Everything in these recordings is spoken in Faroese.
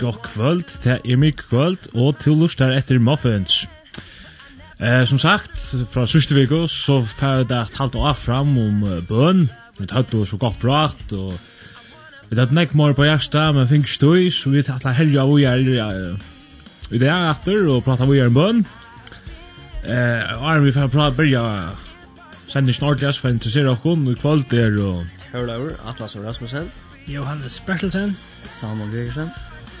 gokkvöld, det er mykk kvöld, og til lustar etter muffins. Eh, som sagt, fra sørste viko, så færre det et halvt år fram om uh, bøn, vi tatt og så godt prat og vi tatt nek mor på hjärsta, men fink støy, så vi tatt la helga vi er i det er etter, og prata vi er en bøn. Eh, og er vi færre prata, byrja sender snortligas, for interessera okkur og kvöld er og... Hørlaur, Atlas og Rasmussen, Johannes Bertelsen, Salman Gregersen,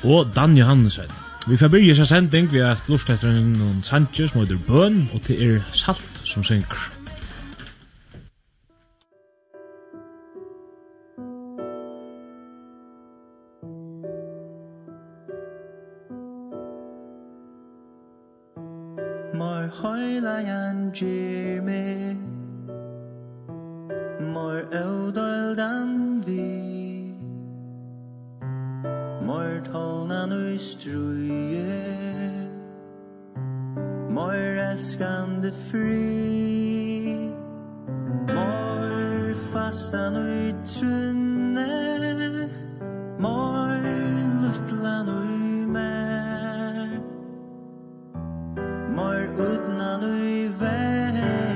og Dan Johansen. Vi får byrja seg sending ved at lort etter noen sanger som heter Bøn, og til er Salt som synker. Mor høyla janjir me Mor eudoldan vi tolnan ui struje Mor elskande fri. Mor fastan ui trunne Mor luttlan ui mer Mor utnan ui verste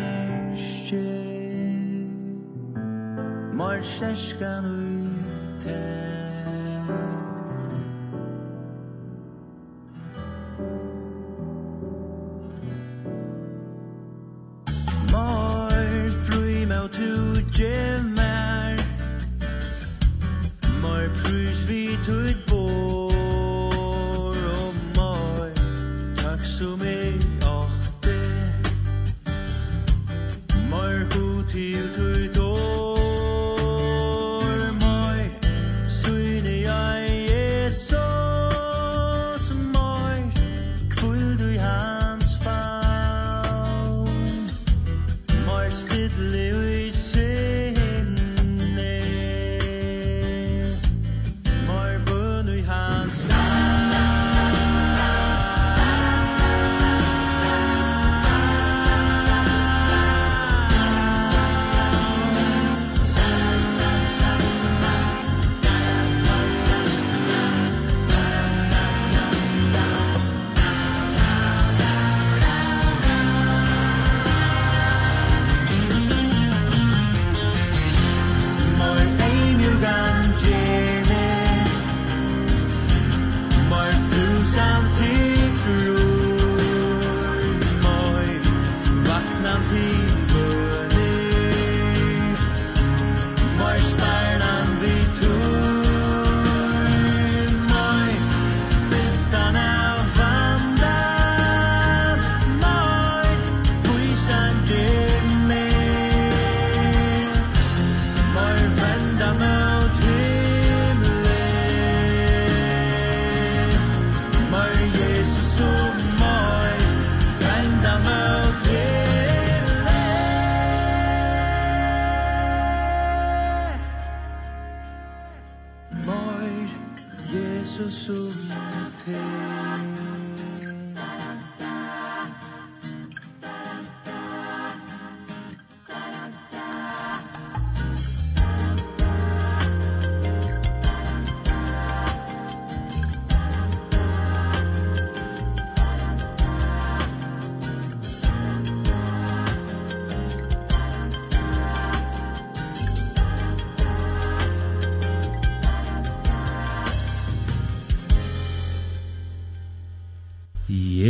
Mor kjerskan ui ter thou to mer Mor prus vi tu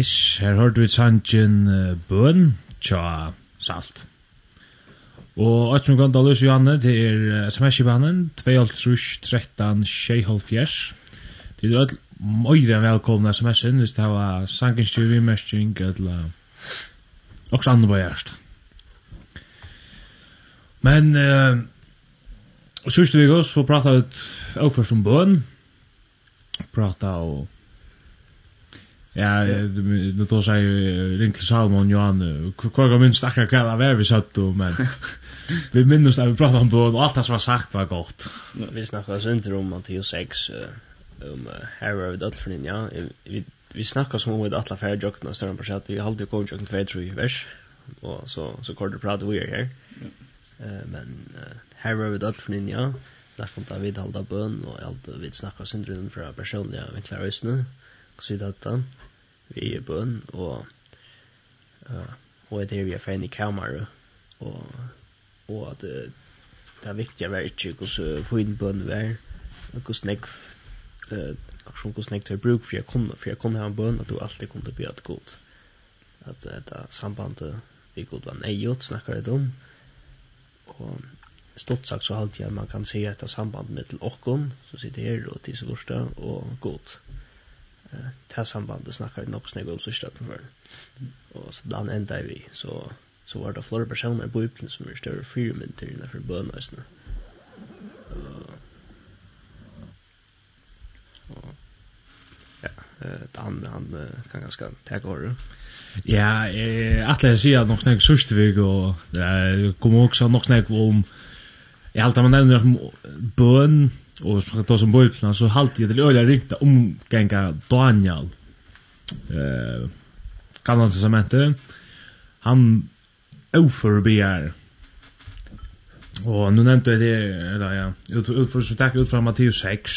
Yes, her hørte vi sannsyn uh, Bøn, tja Salt. Og et som kan da løse Johanne, det er sms-kibanen, 2.13.6.5. Det er alt møyre velkomne sms-en, hvis det var sangenstyr, immersing, eller også andre på hjerst. Men, uh, sørste vi oss, så pratet vi også først om bøn, pratet og Ja, nu då säger Rinkle Salmon Johan, kvar går minst akkurat kvar av vi satt då, men vi minns att vi pratade om båda och allt det som var sagt var gott. Vi snackade inte om Matteus 6, om Harry vid Ötfrinin, ja. Vi, vi snackade som om vi alla färre jökna större på sätt, vi har alltid kommit jökna färre tror vers, och så, så kort det pratade vi här. Men Harry vid Ötfrinin, ja, snackade om David halda bön, och allt vi snackade synder om från personliga vinklar ösne, och så vidare vi er bøn, og, uh, og det er vi er fein i kamera, og, og at uh, det er viktig å være ikke hvordan fin bøn vi er, og hvordan jeg, uh, akkurat hvordan jeg tar bruk for jeg kunne, for jeg kunne ha en bøn, at du alltid kunne bli et godt. At uh, det sambandet vi god var nøyot, snakker jeg om, og stort sagt så halte jeg man kan se etter samband med til åkken, så sitter her og til så lortet, og godt det här sambandet snackade vi upp snygg om sista för. Och så den ända vi. Så, så var det flera personer i Bibeln som är större fyra minuter innanför bönöjsen. Och, ja, han, han kan ganska täcka håret. Ja, eh att läsa sig att nog snägg sista vecka och det kommer också nog snägg om Jag har alltid man nämner bön och så tar som bojplan så halt det öliga rikta omgänga Daniel. Eh kan han så mente han oförbear. Och nu nämnde det eller ja, ut ut för så tack ut från Matteus 6.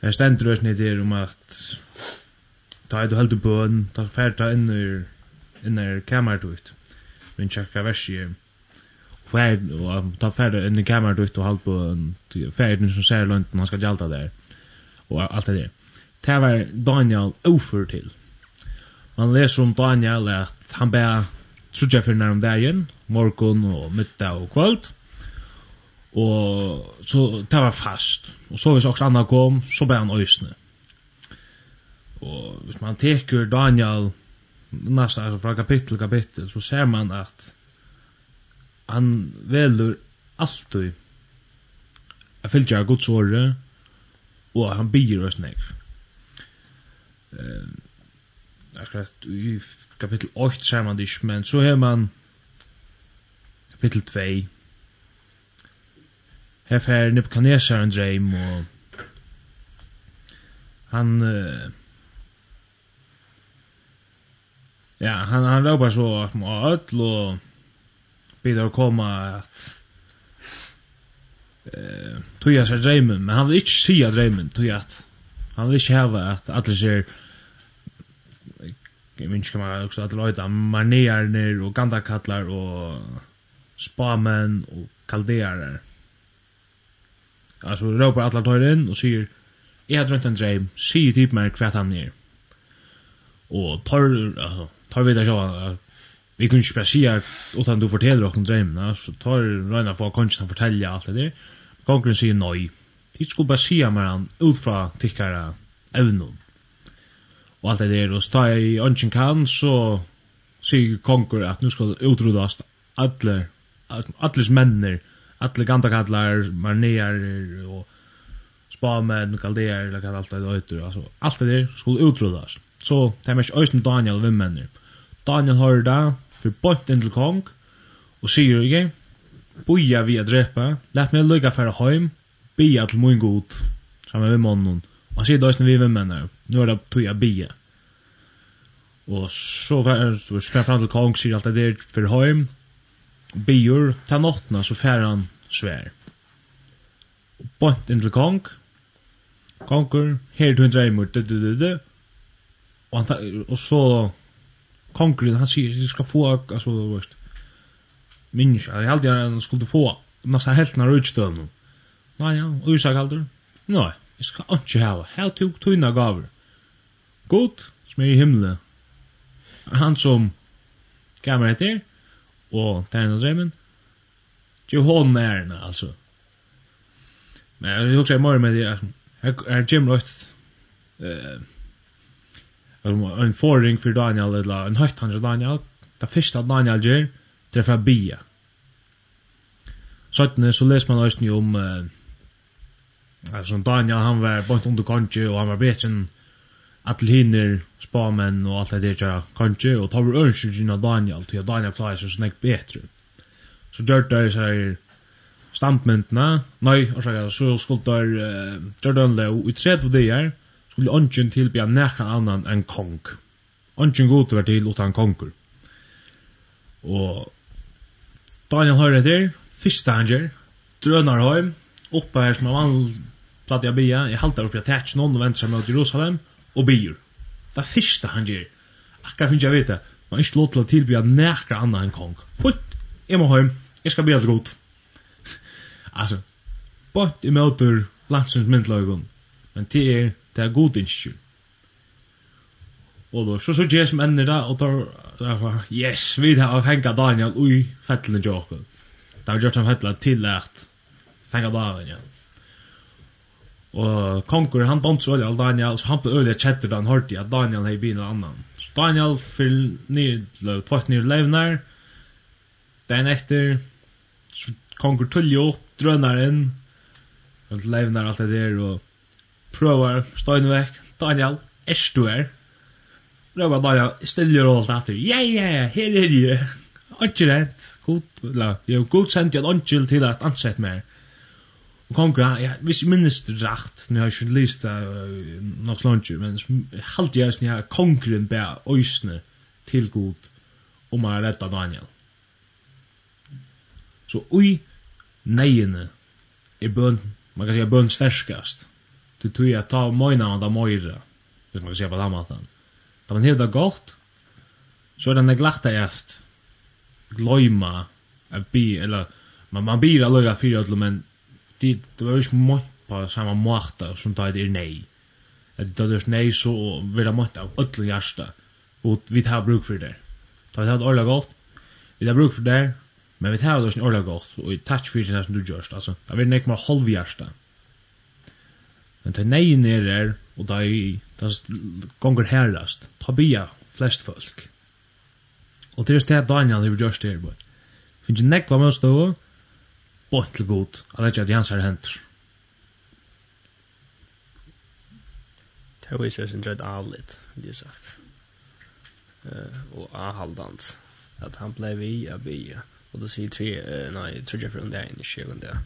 Här ständer det snitt där om att ta du helt bön, ta färta in i in i kammaren ut. Men checka vad färd och ta färd in i kameran ut och halt på färden som ser långt man ska jalta där och allt det där. Det var Daniel offer till. Man läser om Daniel att han bär trudja för när om dagen, morgon och middag och kväll. Och så det var fast. Och så vis också andra kom, så bär han ösne. Och hvis man teker Daniel nästa alltså från kapitel kapitel så ser man att han velur alltid a fylgja Guds åre og han byr oss nek eh, akkurat i kapittel 8 ser man det ikke men så har man kapittel 2 her fer Nebuchadnezzar en dreim og han uh, ja han, han råpar så at man har öll og vid att komma att eh toja sig drömmen men han vill inte se drömmen toja att han vill inte ha att alla ser jag minns kan man också att lojta manéarner och gandakallar och spamän och kaldearer alltså ropar alla tar in och säger jag har drömt en dröm säger typ mer kvart han ner och tar alltså tar vi det så vi kunne ikke bare si at utan du forteller oss om drømmene, så tar Røyna for kongen å fortelle alt det der. Kongen sier nøy. De skulle bare si med han ut fra tikkere evnen. Og alt det der, og så tar jeg i ønsken kan, så sier kongen at nu skal utrydast alle, alles menner, alle gandakallar, marnear og spamenn, kaldear, eller hva alt det der, altså, alt det der skulle utrydast. Så det er mest øyne Daniel og vimmenner. Daniel hører det, for bort inn til kong, og sier ikke, boja vi a drepa, let meg lukka færa heim, bia til mun god, saman med mannen, og han sier døysne vi vimmennar, nu er det tuja bia. Og så fær fram til kong, sier alt det der for heim, bior, ta nottna, så fær han svær. Og bort inn til kong, Konger, her du en dreimur, du, du, du, du. og, han, og så konkuren han sier du skal få alltså vet minns jeg held jeg han skulle få nästan helt när utstön nej ja ursäk halter nej jag ska inte ha how to tunna gaver god som är i himlen han som kameran heter och tärna dremen ju hon närna alltså men jag också i morgon med det här Jim Roth eh en forring for Daniel eller en høyt han Daniel. Det första Daniel gjør, det är för bia. Sånn, så leser man også om eh, alltså Daniel han var bort under kanskje, og han var bättre än alla hinner spåmän och allt det der kanskje, og tar vi önskan gina Daniel til at Daniel klarer seg sånn ikke bedre. så gjør det seg här nei, orsak, så skulle det der det Jordan Lowe i 30 dager, vil ongen tilbya nekka annan enn kong. Ongen god var til utan kongur. Og Daniel høyre etter, fyrsta han gjør, drønar høym, oppa her som er vanlig platt jeg bia, jeg halter oppi at tætj noen og venter seg mot Jerusalem, og bier. Det er fyrsta han gjør. Akkurat finnes jeg vite, man er ikke lov til å tilbya nekka annan enn kong. Putt, jeg må høym, jeg skal bia så godt. altså, bort i møter landsens myndløygon, men det er det er god ikke. Og då, så så gjør som ender da, og da, yes, vi har fengt Daniel ui fettelen jokken. Da har vi gjort som fettelen til at fengt Daniel. Og konkur, han dant så olja Daniel, så han ble øyla kjetter da han hørte at Daniel hei bin og annan. Så Daniel fyll nye, tvart nye levnar, den etter, så konkur tulljo opp, drønar inn, levnar alt det der, og prøver Steinvek, Daniel, er du her? Prøver Daniel, stiller alt etter. Ja, ja, her er jeg. Ikke rett. God, la, jeg har god sendt en åndkjøl til at ansett meg. Og kongra, ja, hvis jeg minnes det rett, nå har jeg ikke lyst til uh, nok slanger, men halte jeg sånn her kongren be øysene til god om å redda Daniel. Så ui neiene er bøn, man kan si bøn sterskast. Du tog jag ta mojna han där mojra. Hvis man kan se på den maten. Da man hevda gott, så er den neglakta eft. Glöjma. Bi, eller, man, man blir allöga fyra ödlo, men det, det var ju inte mått på samma måta som tar det er nej. Att det är nej så vill det mått av ödlo hjärsta. Och vi tar bruk för det. Da vi tar det orla gott, vi tar bruk för det, men vi tar det orla gott. Och touch för det som du görs. Alltså, det var nek mer halvhjärsta. Mm Men det nei nere er, og ta er gonger herrast, ta bia flest folk. Og det er det Daniel har gjort det her, but. Finns ikke nekva med oss da, bort til god, at det ikke at Jans her henter. Det er ikke sin drøyd avlitt, det er sagt. Og avhaldant, at han blei vi av bia, og det sier tre, nei, tre, tre, tre, tre, tre, tre,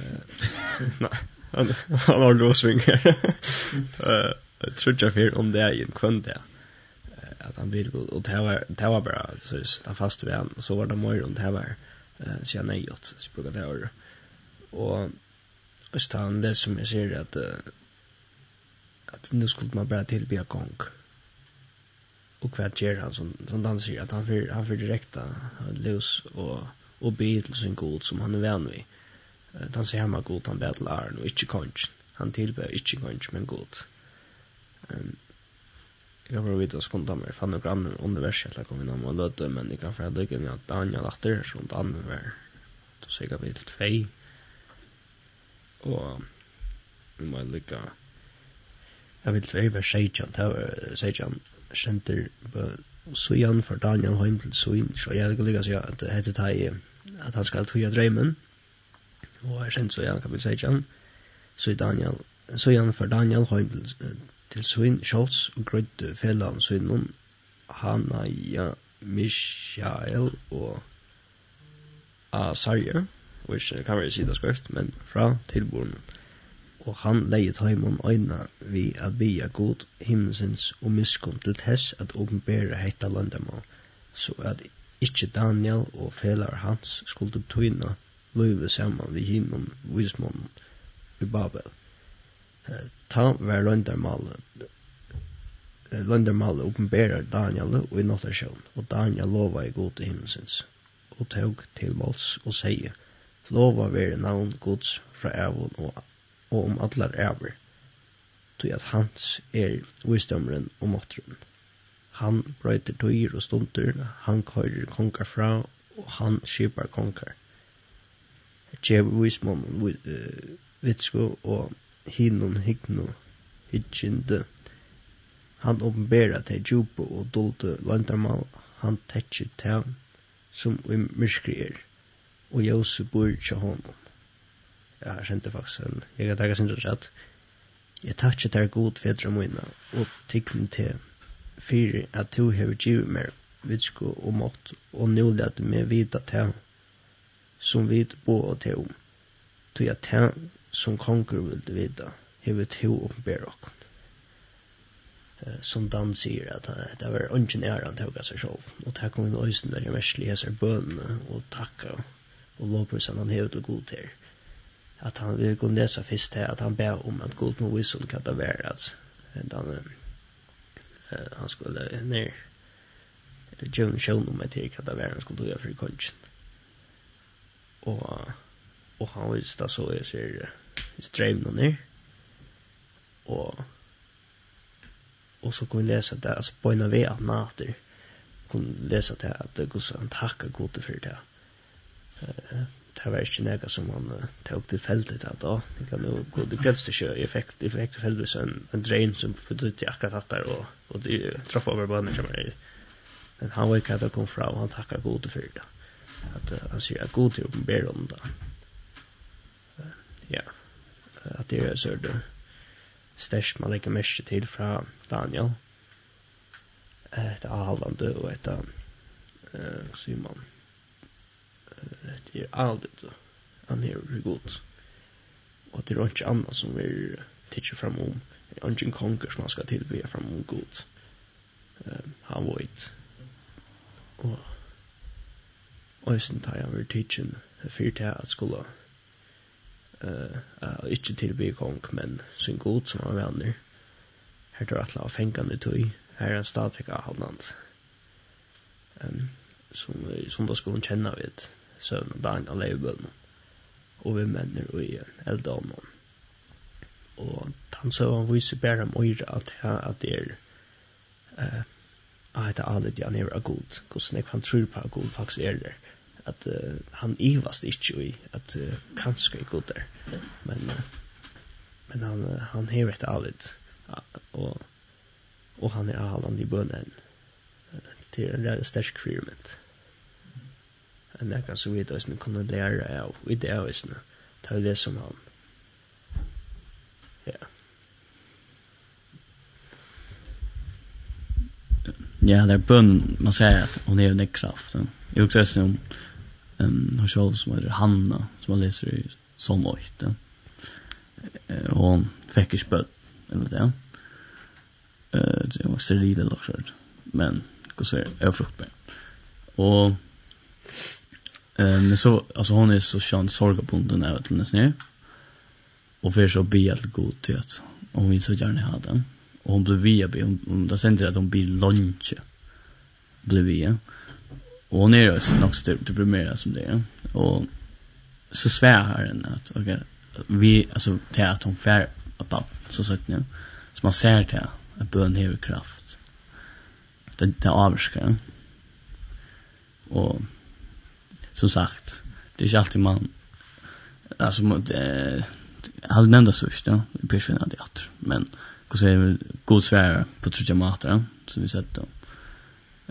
tre, tre, Han har låsvingar. Eh, trutja för om det är en kvönd där. Att han vill och det var det var bara så han fast vid han så var det mer runt här var. Eh, så jag nej åt så brukar det vara. Och just han det som jag ser att att nu skulle man bara tillbe gång. Och vad gör han som som dansar att han för han för direkta lös och och be till sin god som han är vän vid den samme god han ber til æren, og ikke kongen. Han tilber ikke kongen, men god. Um, jeg bare vite å skundet meg, fann noen andre universet eller kom innom og løte, men jeg kan forhånd ikke at Daniel Atter, som det andre var, så sier jeg litt fei. Og nå må jeg lykke. Jeg vil tvei være seitjan, seitjan kjenter på Sujan for Daniel heim til Sujan, så jeg vil lykke å si at det heter at han skal tog av dreimen, og er sendt så igjen, 16, så Daniel, så igjen for Daniel heim til, til Svin, Scholz, og grødde fellan Svinnen, Hanaya Mishael og Asarja, og ikke kan vi si det skrift, men fra tilboren. Og han leiet heimon øyna vi at bia god himmelsens og miskunn til tess at åpenbære heita landamal, så at ikkje Daniel og felar hans skulle tøyna løyve saman vi hinom vismån i Babel. Eh, ta var løndermalet løndermalet oppenberer Daniel og i nattasjon, og Daniel lova i god til himmelsins, og tog til Måls og seie, lova være navn gods fra avon og, og om allar æver, tog at hans er visdomren og måttren. Han brøyter tøyer og stundur, han køyrer konkar fra, og han skipar konkar djev vismon vitsko og hinnon hignu hitjinde han åpenbæra te djupo og dolte landarmal han tetsi te som vi myskri er. Og jose bor tja honom ja, jeg kjente faktisk en jeg kan takka sindra tjatt jeg takk ter god fedra moina og tikkne te fyrir at to hever djiv mer vitsko og mått og nu at me vita te som vi bo og te om. Du er det som konger vil du vite, he vil hever to oppenbæra okken. Som Dan sier at det var ungen han til å seg selv. Og det kom inn øysen jeg mest leser bønene og takka og lovprisen han hevet og god til. At han vil gå nesa fyrst til at han ber om at god må vise om hva det var at han, han skulle ned djøvn sjøvn om etter hva det var han skulle gjøre for kongen og og han visste så jeg ser i noen ned. Og og så kunne jeg lese det altså på en av vei at nater kunne lese det at det går gos han takka gode for det. Det var ikke nega som han tok til feltet da da. Det kan jo gå til Grevstesjø jeg fikk jeg fikk til feltet en, en drein som flyttet til akkurat hatt der og, og de traff over bønner som er men han var ikke at det kom fra og han takka gode for det at han sier at god til å åpenbære om det. Ja, at det er så det størst man legger mest til fra Daniel. Et av Hallandet og et av uh, Simon. Det er aldrig han er god. Og det er ikke annet som vi tidsjer fram om. Det er ikke en konger som han skal tilbe fram om god. Uh, han vet. Og Øysen tar jeg ved tidsen fyrt til at skulle uh, uh, ikke tilby kong, men sin god som han venner. Her tar atla av fengene tøy, her er en stadig av halvnant. Um, som, som da skulle hun kjenne ved søvn og dagen av leivbønnen og vi menner og i eldånden. Og han så han viser bare om øyre at at det er uh, at det er alle de han er av god, hvordan jeg kan tro på at god faktisk er der att uh, han ivast inte i att uh, kanskje er god där. Men uh, men han uh, han hever etter allt och och han är allan i bönen. Det är en rätt stark experiment. En där så vet oss nu kunna lära av i det är nu. Ta det som han. Ja. Ja, det er bön man säger att hon är en kraft. Jag också om en hos själv som heter Hanna som har läser i som åkt. Eh hon fick ett spöt eller det. Eh det var steril eller så Men hur så är fruktbar. Och men så alltså hon är så sjön sorgabunden av till nästan. Och för så be att gå till att hon vill så gärna ha den. Och hon blev via, be hon, det sänder att hon blir lunch. Blev via. Ja Och hon är ju också typ deprimerad som det är. Och så svär här henne att okay, vi, alltså det är att hon fär upp så sagt nu. Så man ser det att bön har kraft. Det, det avskar. Och som sagt, det är inte alltid man alltså det jag hade nämnt nämnda sust då i persvinna det men hur säger vi god svär på trojamater som vi sett då. Mm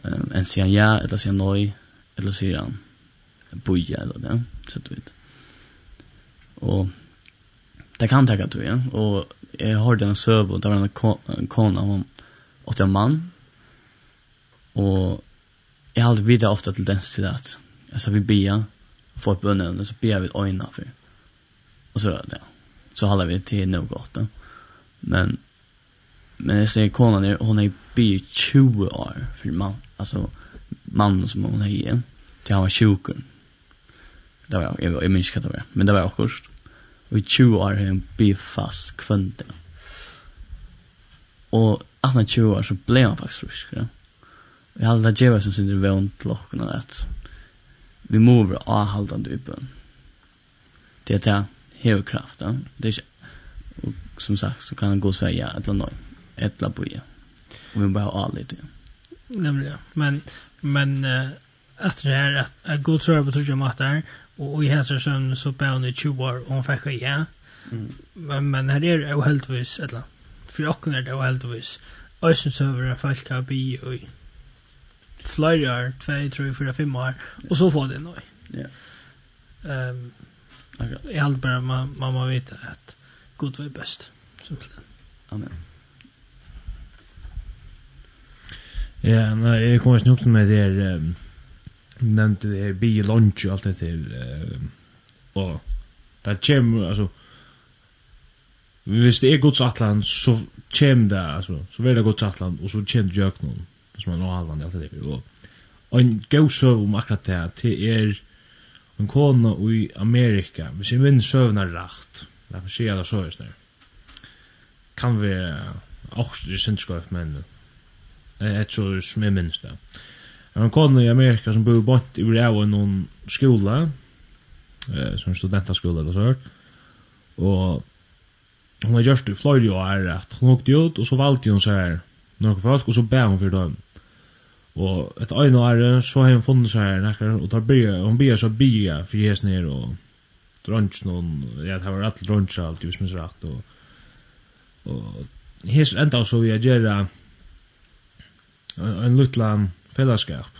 Um, en sier ja, eller sier han nøy, eller sier han boja, eller det, så du vet. Og det kan takke du, ja. Og jeg hørte en søv, og det var en, kona, hun åtte en mann, og jeg har alltid videre ofte den til det, altså vi bia, får et bønne, så bia vi øyne for, og så er det, ja. Så holder vi til noe godt, da. Men, men jeg ser konan, hun er bi 20 år for mann, alltså mannen som hon hade till han var sjuk. Det var jag jag minns inte det men det var också. Och i 20 år har han blivit fast kvante. Och att när 20 år så blev han faktiskt frisk. Ja? Jag hade det jävla som sitter vänt locken och att vi måste vara avhållande uppe. Det är det här kraften. Det är och som sagt så kan han gå och säga ett eller något. Ett eller boja. Och vi bara har avlite. Ja. Nämligen, men, men uh, att det här, att, att god tror jag på trygga matar, och, och i hälsarsen så bär hon i 20 år och hon fick skilja. Mm. Men, men här är det oheltvis, eller för jag är det oheltvis, ösensövare folk har bi och flera år, två, tre, fyra, fem år, och så får det nog. Ja. Um, okay. Jag håller bara, man, man vite att god var bäst, simpelthen. Amen. Ja, nei, jeg kommer ikke nok til meg det her, nevnte det her, bie lunch og alt det til um, og det kommer, altså, hvis det er gods atlan, så kommer det, altså, så vil det gods atlan, og så kommer det jøknen, som er noe alvan, i alt det her, og en gau søv om akkurat det, det er en kone i Amerika, hvis jeg minns søvna er rakt, derfor sier jeg det så, kan vi, også det er sindsgøyft, men, men, etter som jeg minns det. Jeg var kone i Amerika som bor bort i brev i noen skola, eh, som studentaskola eller sånt, og hon har gjort det i Florida år er at hun åkte ut, og så valgte hun seg her noen folk, og så ber hun for dem. Og et øyne år så har hun funnet seg her nekker, og tar bia, hun bia så bia for jes ned, og dronj noen, ja, det var alt dronj alt, hvis minst rett, og, og hes enda så vi er gjerra, en lutla fellesskap.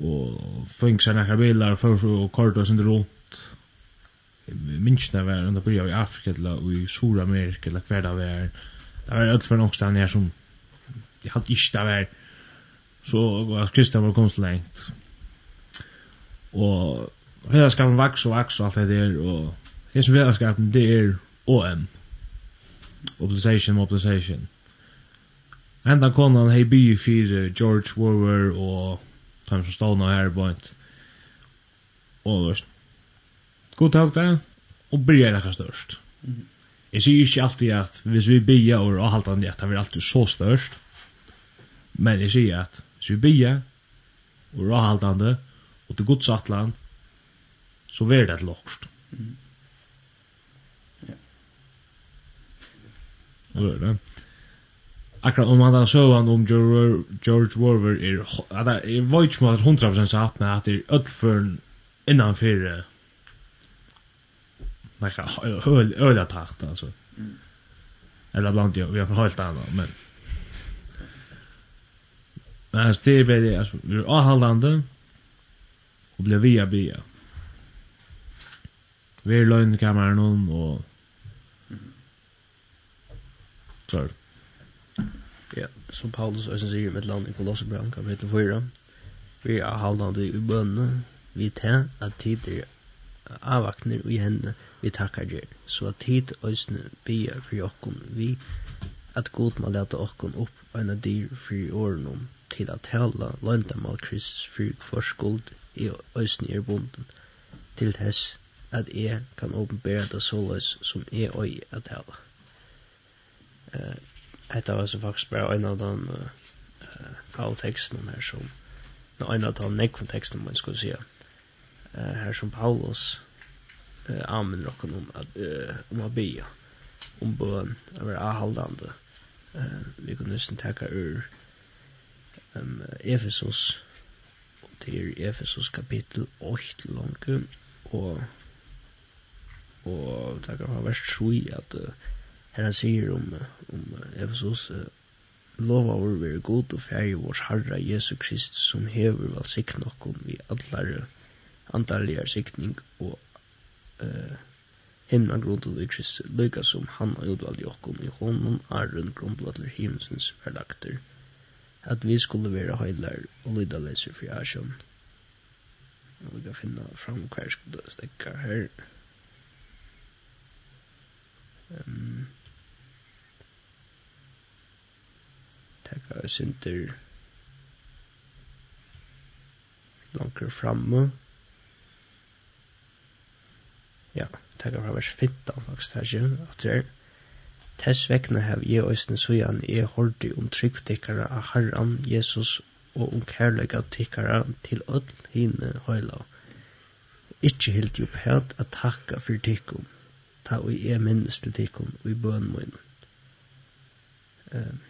Og fink seg nekka bilar, för så kort og korda sin Minst Minnsna var under byrja i Afrika, eller i Sur-Amerika, eller hver det var. Det var alt for nok sted her som jeg hadde ikke det var. Så at Kristian var komst lengt. Og fellesskapen vaks og vaks og alt det der, og som fellesskapen det er OM. Mobilization, mobilization. Mobilization Enda konan hei by fyrir George Warwer og Tom som stod nå her på et ålderst. God takk det, og byrja er akka størst. Jeg sier ikke alltid at hvis vi byrja og avhaltande at han er alltid så størst, men jeg sier at hvis vi byrja og avhaltande og til gods atlan, så vil det lokst Mm. Ja. Og så er det akkurat om man så han om George Warver er at det är vart man 100% sagt men at det er öll för innan för Nekka öla takt alltså. Eller bland jag vi har helt annat men Men alltså det är väl altså, vi er avhaldande, og blir via via. Vi är lönnkammaren og... så som Paulus også sier med land i Kolossebrand, kapitel 4, vi er halvdande i bønne, vi tar at tid er avvakner i henne, vi takkar deg, så at tid øsne bier for jokken, vi at god må lete okken opp en av dyr for åren til at hele løndamal Kristus for forskuld i øsne er bonden, til hess at jeg kan åpenbære det såløs som jeg øy at hele. Uh, Hetta var så faktisk bare en av den uh, faulteksten her som no, en av den nekvonteksten man skulle säga uh, her som Paulus uh, använder och om att uh, om att bya om bön över avhaldande uh, vi kunde nesten takka ur um, Efesos till Efesos kapitel 8 långt och och takka för vers 7 at uh, her han sier om, om Efesos uh, lova vår være god og færg vår Herre Jesu Krist som hever vel valsikten okkom vi allare antallige sikning og uh, himna grundet i Krist. Lykka som han har utvalgt okkom i hånden er rundt grundbladler himsens verlakter at vi skulle være heilar og lyda leser fri asjon og vi kan finna fram hver skulle stekka her. Um, taka sinter langer framme. Ja, tekka fra vers 15 faktisk her ikke, at det er Tess vekna hev jeg òsne sujan jeg hårdi om tryggtikkara av Herran Jesus og om kærlega tikkara til öll hine høyla. Ikki hilt jo pæt at takka fyrir tikkum, ta og jeg minnes til tikkum og i bøn min. Um,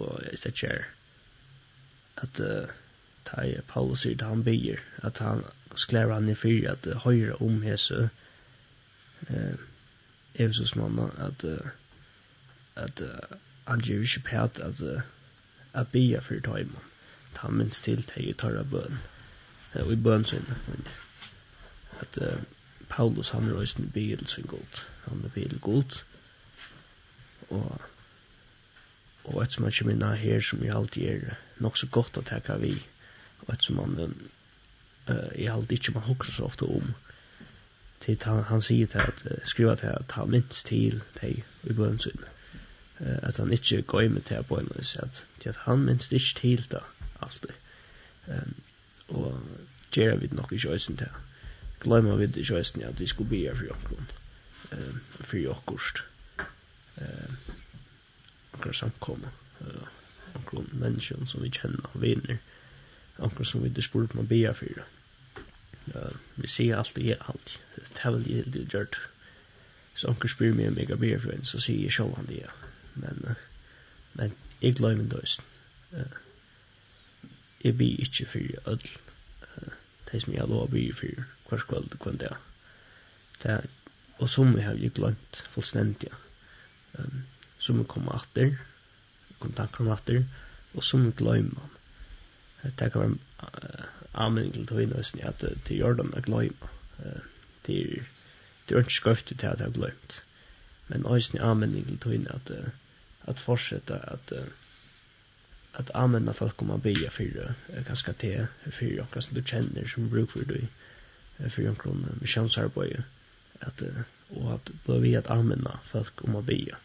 og jeg stedt kjær at uh, ta i Paulus sier det han bygger, at han sklærer han i fyrir at uh, høyre om hese uh, Efesusmannen at uh, at uh, han gjør ikke pæt at uh, at bygger for tøymen ta minst til teg i tørre bøn uh, og i bøn sin at uh, Paulus han er røysen byr sin god. Han er byr god og og et som man kommer inn her som jeg alltid er nok så godt å takke vi og et som man uh, jeg alltid ikke man hukker så ofte om til han, han sier til at uh, skriva til at han minst til deg i bøen sin. Uh, at han ikke går med til bøen sin at, til at han minst ikke til da alltid. Um, og gjør vi nok ikke øyne til glemmer vi ikke øyne at vi skulle be for jokken uh, for jokkost uh, akkurat samkommet, akkurat menneskene som vi kjenner, vinner akkurat som vi det spurt man bia for. Vi sier alltid, ja, alltid, det er vel det du gjør. Så akkurat spyr meg om jeg bia for en, så sier jeg selv han det, ja. Men, men jeg gleder min døysen. Jeg blir ikke for ødel, det som jeg lov å bia for hver kveld og hver dag. Det er, og som jeg har jo glemt fullstendig. Um, som vi kommer etter, kom tanker om atter, og som vi gløymer. Det kan være anmenning til tøyne høysen, at det gjør dem å gløyme. Det er ikke skøft til at jeg har gløymt. Men også en anmenning til tøyne at at fortsette at at använda folk om man blir för ganska te för jag som du känner som bruk för dig för en kron missionsarbete att och att bli vi att använda folk om man blir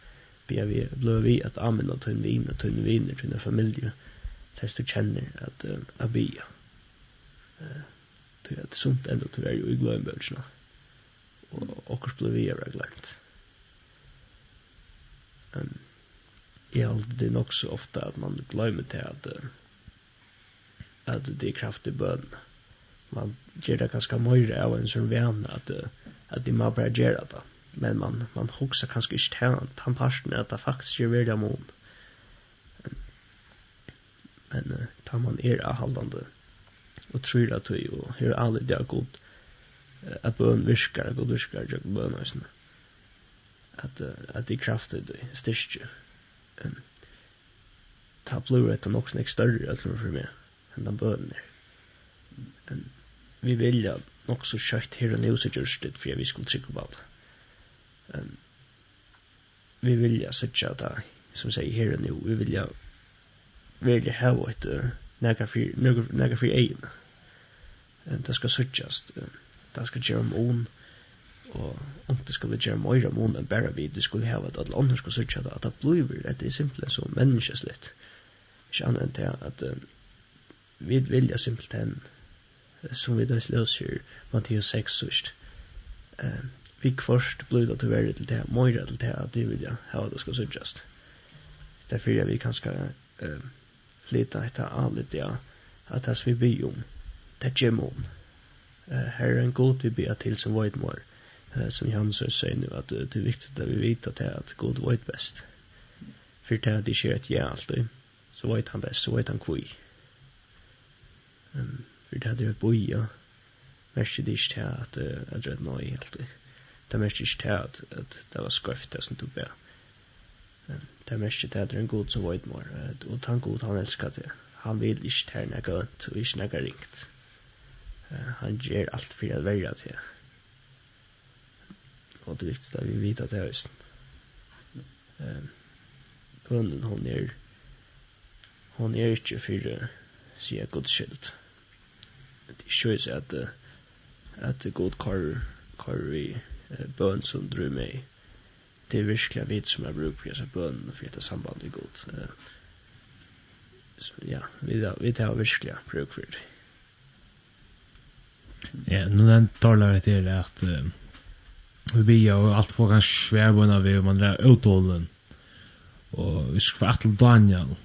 happy vi blev vi att använda till vin och till viner till familj tills du känner att uh, att vi uh, det är sunt ändå till varje i glömbörsna och och blev vi är glömt um, jag det nok så ofte at man glemmer til at, uh, at det er kraftig i man gjør det ganske mye av en sånn sån at, uh, at de må bare gjøre det men man man hugsar kanskje ikke til han parten at det faktisk er veldig mån. Men uh, tar man er avhaldande og tror at vi og her alle det er god at bøn virkar, god virkar, jeg bøn og sånn. At, at de krafter det styrke. Um, ta blod etter nok snakk større for meg enn den bøn er. Men vi vilja nok så kjøtt her og nå så gjørs det for vi skulle trykke på det. Um, vi vilja søtja det, som sier her og nå, vi vilja vilja ha et uh, nega fyrir egin. Um, det skal søtjast, um, det skal gjøre om on, og om det skal gjøre mer om on enn bare vi, det skulle hava at alle andre skal søtja det, at det blir at det er simpelt så menneskeslitt. Ikke annet enn det at um, vi vilja simpelthen, som vi da løser Mattias 6 sørst, um, vi först til å være til det här, til det at det vill jag ha det skal suttas. Derfor er vi kanskje uh, flytta etter alle det, at det vi blir om, det är om. Uh, her er en god vi blir til som varit mår, eh, som Jan Jans säger nu, att det är viktigt att vi vet att det är att god vet bäst. För det här det sker ett ja alltid, så vet han bäst, så vet han kvig. Um, för det här det är ett boja, Mersi det ikke til at jeg drød noe helt det det mest ikke til at, at det var skøft det som du ber. Det mest ikke til at det er en god som var mer, og han god han elsker det. Han vil ikke til når jeg gønt, og ikke når jeg ringt. Han gjør alt for å være til. Og det viktigste er vi vet at det er høsten. Bønnen, hun er, hun er ikke for, sier jeg, godskilt. Det er ikke så at, at god kar, kar vi, bøn som drøy meg. Det er virkelig vidt som jeg bruker disse bønene for dette sambandet er godt. Så ja, vi, vi tar virkelig bruk for det. Ja, nu den talar det till att uh, vi blir ju allt för kanske svärbona vi om man drar utålen. Och vi skal få att Daniel.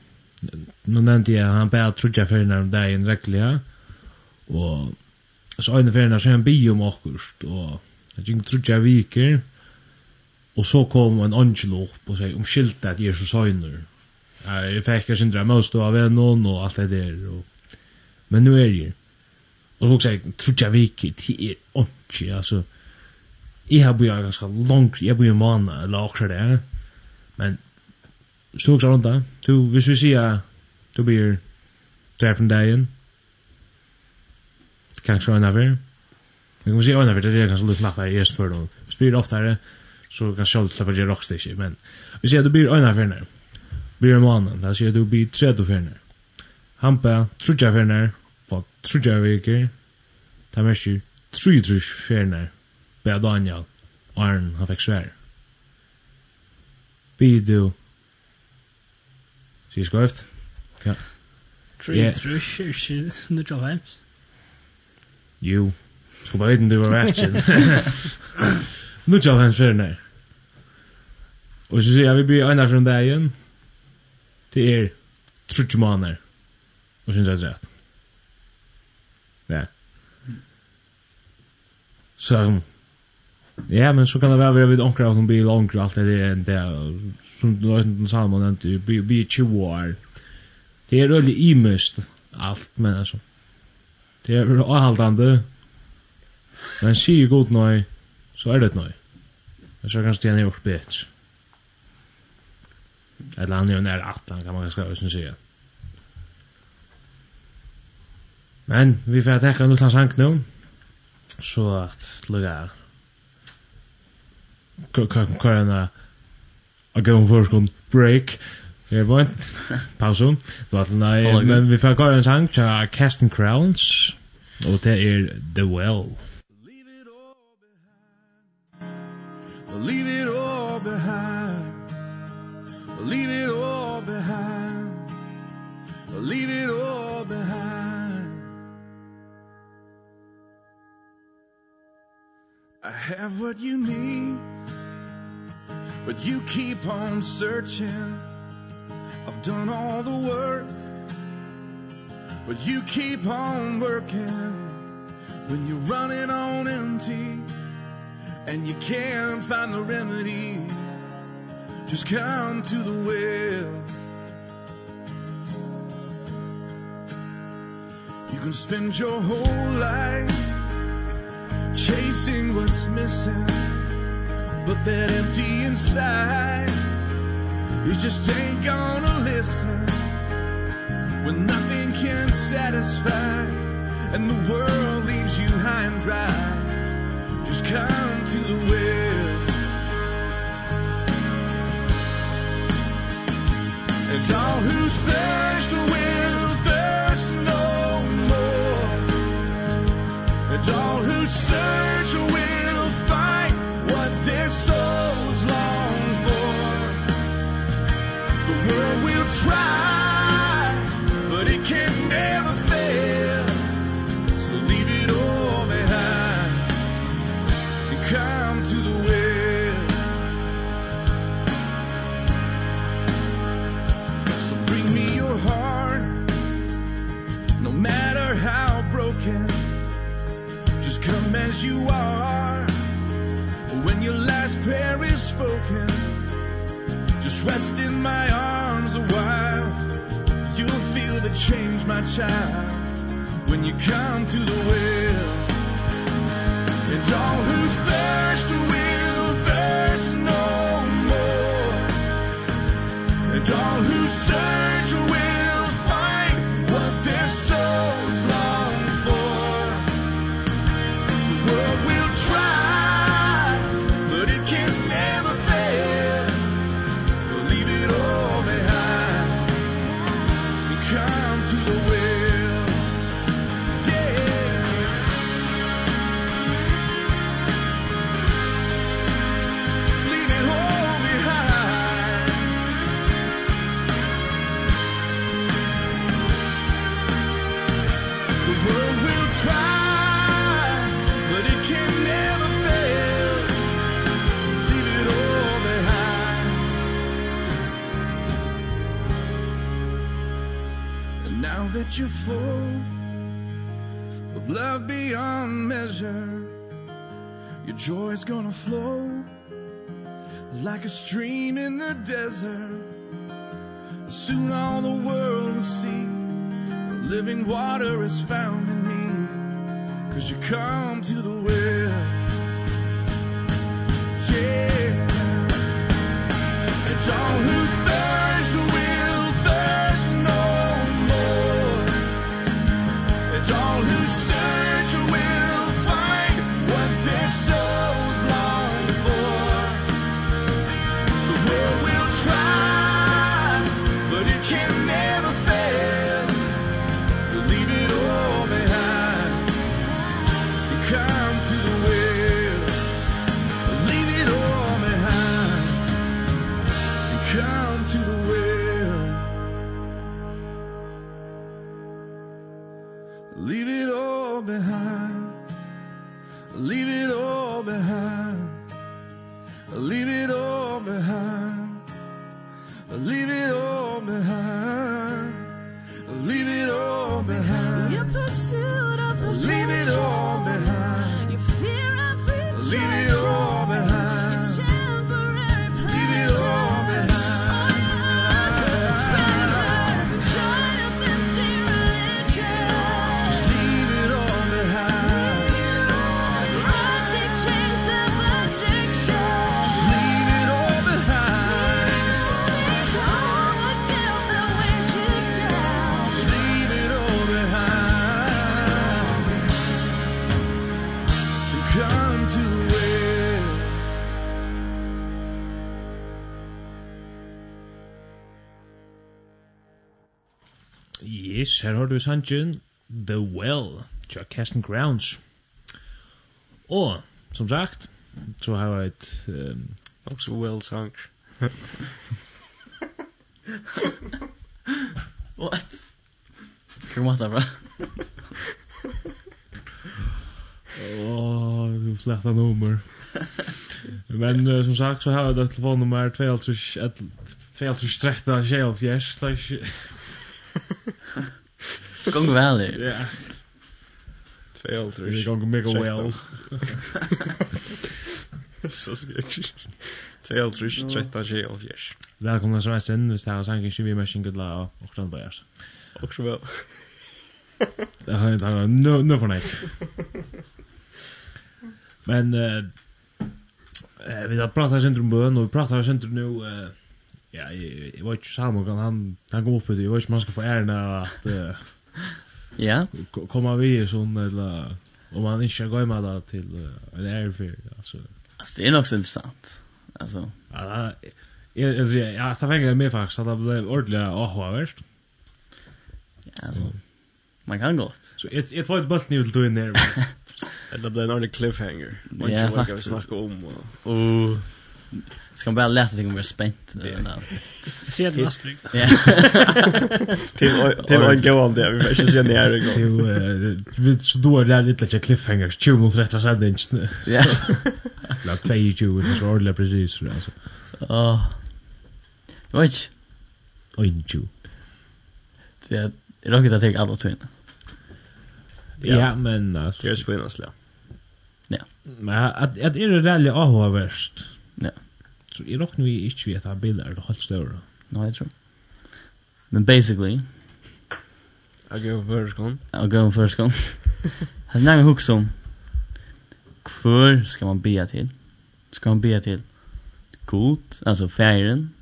Nå nevnte jeg, han bare trodde jeg fyrir de deg i en räckliga. Och så øyne fyrir när så han bio om akkurst Og Jeg gikk trodde jeg viker, og så kom en angel opp og sier, omskyldt at Jesus er Jeg fikk Jeg fikk jeg sindra stå av vennom og alt det der. Og... Men nu er jeg. Og så sier jeg, trutja viker, det er angel, altså. Jeg har bøy ganske langt, jeg bøy en vana, eller akkurat det. Men, så også rundt det. Hvis vi sier, du blir, du er fra dagen, kanskje en affær, Vi kan se över det där kanske lite natta i för då. Spyr ofta det så kan själv släppa det rockstick men vi ser det blir öna för när. Blir en man där ser du blir tredje för när. Hampa på tredje för när på tredje vecka. Ta med sig tredje för när. Bär Daniel Arn han fick svär. Bidu. Sier skrift. Ja. Tre tredje tredje tredje tredje tredje tredje tredje skulle bara inte vara matchen. Nu tjall hans fyrir nei. Og så sier jeg, vi blir ena från där igen. Till er trutchmaner. Og synes jeg rätt. Ja. Så Ja, men så kan det vara vid onkra och bil onkra alt det där där som du har löjten Salmon inte vi blir 20 år. Det er rörligt imest alt, men altså. Det är avhållande Men han sier god nøy, så er det et nøy. Men så kanskje han er gjort bedre. Eller han er jo nær atlan, kan man ganske også sier. Men vi får tekka en utlands sang nå, så at lukka er kvarna a gøy forskund break Vi er bort. Pausen. Du har nei, men vi får gå en sang til Casting Crowns, og det er The Well. Leave it all behind leave it all behind leave it all behind I have what you need But you keep on searching. I've done all the work But you keep on working. When you're running on empty and you can't find the remedy. Just come to the well. You can spend your whole life chasing what's missing. But that empty inside you just ain't gonna listen. When nothing can satisfy and the world leaves you high and dry. Just come to the well And all who thirst will thirst no more. And all Rest in my arms a while You'll feel the change, my child When you come to the well It's all who thirst away sangen The Well, tja Casting Grounds. Og, som sagt, så har jeg et... Um, Også Well-sang. What? Hvor måtte jeg fra? Åh, du sletta nummer. Men uh, som sagt så har jag det telefonnummer 2 2 13 6 slash Gong väl. Ja. Två åldrar. Det gong mega well. Så ska jag. Två åldrar, tretton tjej och fjärs. Välkomna som helst in, visst här har sanken 20 märkning gudla och Åkland Bajars. Och så väl. Det har jag inte, nu, nu får ni. Men, eh, vi har pratat här om bön och vi pratar här om nu, eh, ja, jag var inte, kan han, han kom upp med det, jag vet inte, man ska få ärna att... Eh, Ja. Komma vi i sån eller om man inte går med där till en airfare alltså. Alltså det är nog så intressant. Alltså. Ja, jag alltså ja, ta fänga med faktiskt att det blev ordentligt avhavst. Ja, alltså. Man kan gott. Så ett ett var ett bullt nu till in där. Det blev en ordentlig cliffhanger. Man kan lägga snacka om. Och Ska man bara läsa ting om vi är spänt nu. Se det nästa vecka. Ja. Till till en gång där vi måste se ner det går. Vi så då är det lite lite cliffhangers 20 mot rätta sidan. Ja. Lag 22 det så ordla precis så alltså. Åh. Oj. Oj ju. Det är roligt att ta alla två. Ja, men alltså. Det är spännande. Ja. Men att att är det rally avhörst. Ja. Så jeg råkner vi ikke vi at han er det helt større. Nei, jeg tror. Men basically... Jeg går på førskånd. Jeg går på førskånd. Jeg nærmer hukks om hvor skal man bia til? Skal man bia til god, altså færen,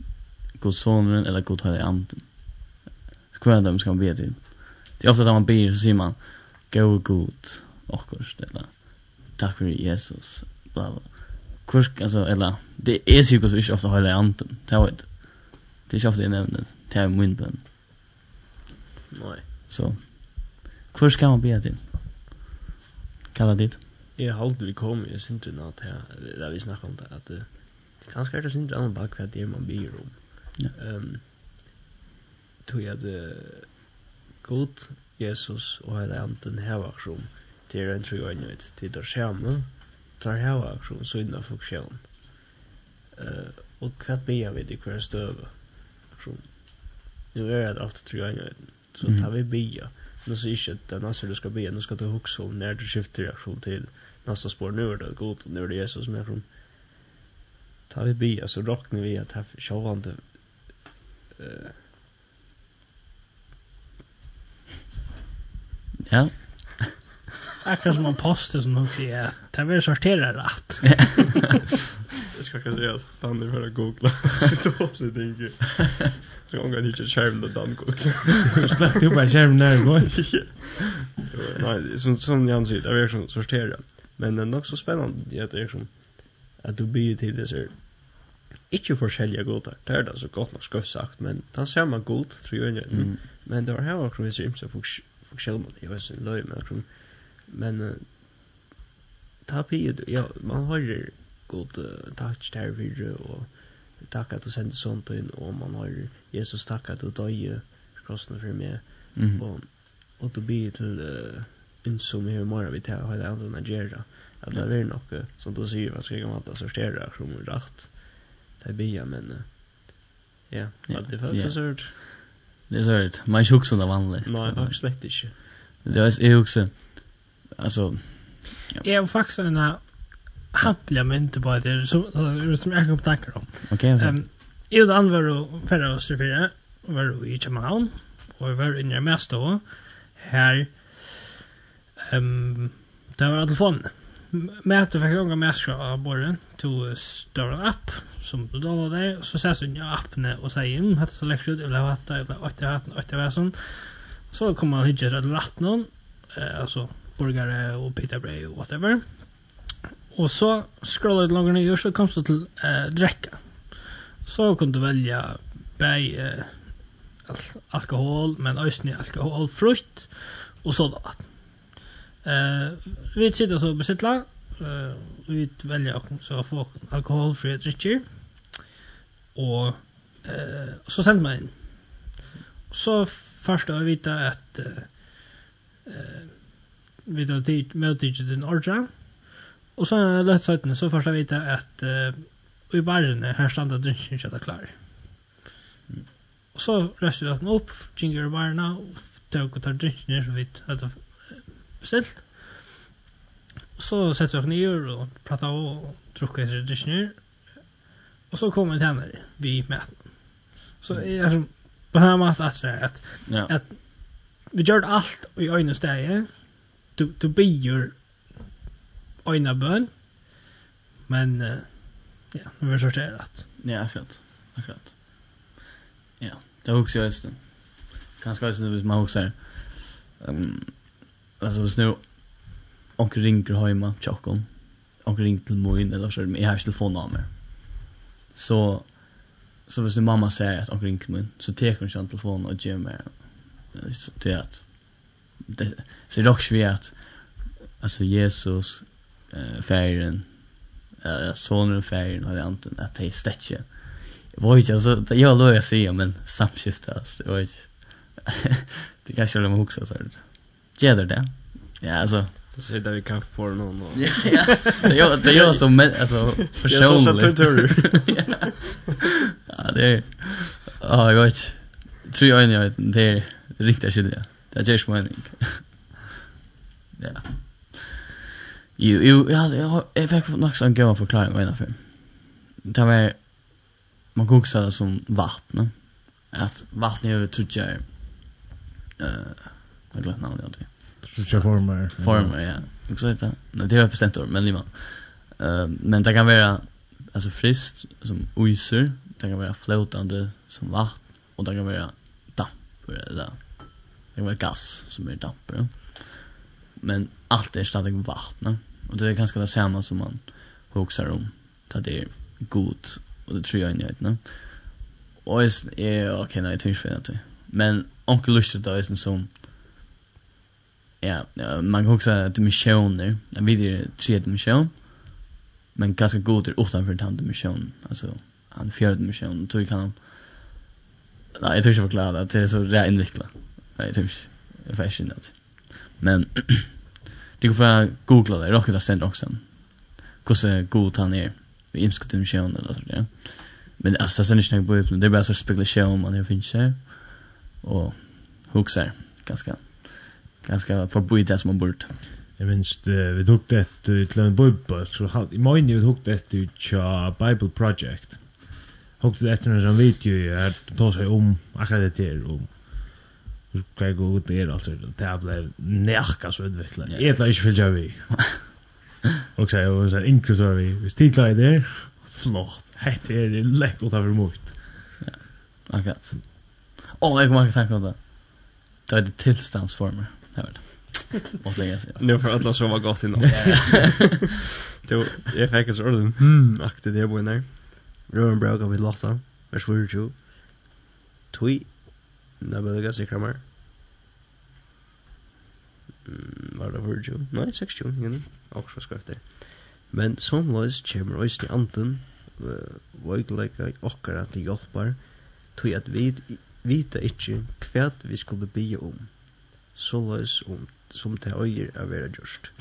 god sonen eller god høyre anden? Hvor av dem skal man bia til. Det er ofte at man ber så sier man, gå god, okkurst, eller takk for Jesus, bla bla. Kursk, alltså, eller, det är cirkus som inte ofta har hela anden. Det var inte. Det är inte ofta jag nämner det. Det är min bön. Nej. Så. Kursk ska man be till. Kalla dit. Jag har aldrig kommit, jag syns inte att här. Där vi snackar om det, att det kanske är det syns annan bak för att det är man ber om. Ja. ehm tog jag det god Jesus och hela anten här var som till en tror jag nöjd. Det är det samma tar hava akkurat sånna funktion. Eh och kvart be vi det kvar stöv. Nu är det ofta tror jag så tar vi be. Nu så är det den alltså du ska be, nu ska du huxa om när du skiftar reaktion till nästa spår nu är det gott nu är det Jesus som är från. Tar vi be så rocknar vi att här sjovande eh Ja. Akkurat som en poster som hon säger att det vill sortera rätt. Jag ska kanske säga att Dan nu hör googla. Sitt åt lite Så Jag ångar inte skärmen då Dan googla. Släpp du bara skärmen när det går. Nej, som, som Jan säger, det vill som sortera. Men det är nog så spännande att det är som att du blir till det så Ikke forskjellige godar, det er det så godt nok skuff sagt, men den man god, tror jeg, men det var her akkurat vi ser imse funksjoner vet høysen løy, men akkurat Men ta pid, ja, man har god touch där vid och tack att du sände sånt in och man har Jesus tack att du døg krossene for meg, og, og du blir til uh, som her mer morgen vi tar hele andre Nigeria, att det är nog som du vad ska jag man ta sortera som rätt rett, det blir men ja, det för så. Det är så hørt, man er ikke det vanligt. Nej, faktiskt slett. Det är også, jeg alltså. Jag har faktiskt en hampliga mynt på det som som jag kan tankar om. Okej. Okay, ehm jag då var och färra oss till fyra var i Köpenhamn och vi var inne i Närmestå här ehm där var telefonen. Mäter fick långa med av borren till större app som då var det så ses den ja appen och säger in hade så läckert eller vad det eller vad det vad det var sån så kommer man hitta rätt någon eh alltså burgare och pitabröd och whatever. Och så scrollar du längre ner så kom du till eh, dräcka. Så kan du välja bäj eh, alkohol, men ösnig alkohol, frukt och sodavatten. Eh, vi sitter så besittla. Eh, vi väljer så få alkoholfria drycker. Och eh, så sender man inn. Så først då vi vite at eh, vi har tid med tid den orja. Och sen lätt sagt så första vita att uh, i baren här standa drinken så där klar. Och så reste jag upp, ginger barna och tog och tar drinken så vitt att beställt. Så sätter jag ner och pratar och druckar sig drinken. Och så kommer det henne vi med. Så är som på här matat att att vi gjorde allt i ögonen stäje du, du byr øyne bøn, men uh, ja, nu er det. rett. Ja, akkurat. Akkurat. Ja, det er også jeg det. Kanskje jeg hvis man også er, um, altså hvis nu onkel ringer hjemme, tjokken, Onkel ringer til moin eller så er det, jeg har av. Så, så hvis nu mamma säger at onkel ringer til moen, så teker hun ikke telefonen og gjør meg till att det så det också vi att alltså Jesus eh färgen eh sonen färgen och det andra att det stäcke. Vad vet jag så det jag låter jag se men samskifte alltså det var det kanske jag också så här Gäller det? Ja alltså Så säger det vi kan få någon och... Ja, ja. Det gör, det gör som men, alltså, personligt. Jag så satt Ja, det är... Ja, jag vet. Tror jag inte, det är riktigt skyldigt. Det er just mening. ja. Jo, jo, jeg, jeg fikk nok sånn gøy forklaring av en av film. Det var, man kan også det som vatten, vattnet. At vattnet er jo trudger, uh, jeg glemte navnet aldri. Trudger former. Former, ja. Ikke så heter det. Det er jo et bestemt ord, men livet. Uh, men det kan være, alltså frist som oiser, det kan vara flötande som vatten och det kan vara damp eller det var gas som är damper. Ja. Men allt är stadig vatten. Och det är ganska det samma som man hoxar om. Att det är gott och det tror jag inte jag Och jag är okej, nej, jag tycker inte Men onkel Lustig då är som ja, man kan också säga att dimensioner, jag vet ju tre dimension, men ganska god är utanför den dimensionen, alltså han fjärde dimensionen, då kan han, nej, jag tror inte jag var det, att det är så där invecklat. Nej, det är fascinerande. Men det går för att googla det, rocka har sen också. Hur god han är. Vi imskar till missionen eller sådär. Ja. Men alltså det sen är inte något på det är bara så spekulation man det finns här. Och huxar ganska ganska förbjudet det som man bort. Jag minns det, vi tog det till en bubba, så i morgon vi tog det till Bible Project. Tog det efter en sån video, jag tog sig om akkurat det här, om Hva går ut der, altså. Det her ble nærka så utviklet. Jeg tar ikke fyllt av vi. Og så er jo sånn inkvis av vi. Hvis de klarer det, flott. Hett er det lett å ta for mot. Akkurat. Å, jeg kommer ikke tenke om det. Det var det tilstandsformer. Det var det. Måste lägga sig. Nu för alla som var gott innan. Du, jag fick en sån hmm, aktig det på innan. Rören bråkar vid Lotta, vers 42. Tui Det var det ganske krammer. Var det for jo? Nei, 60, gjerne. Akkurat for skrøfter. Men somløys kommer oss til anden, og jeg leker akkurat til hjelper, tog at vi vita ikkje hva vi skulle bygge om, så løs om som det øyer er vera gjørst.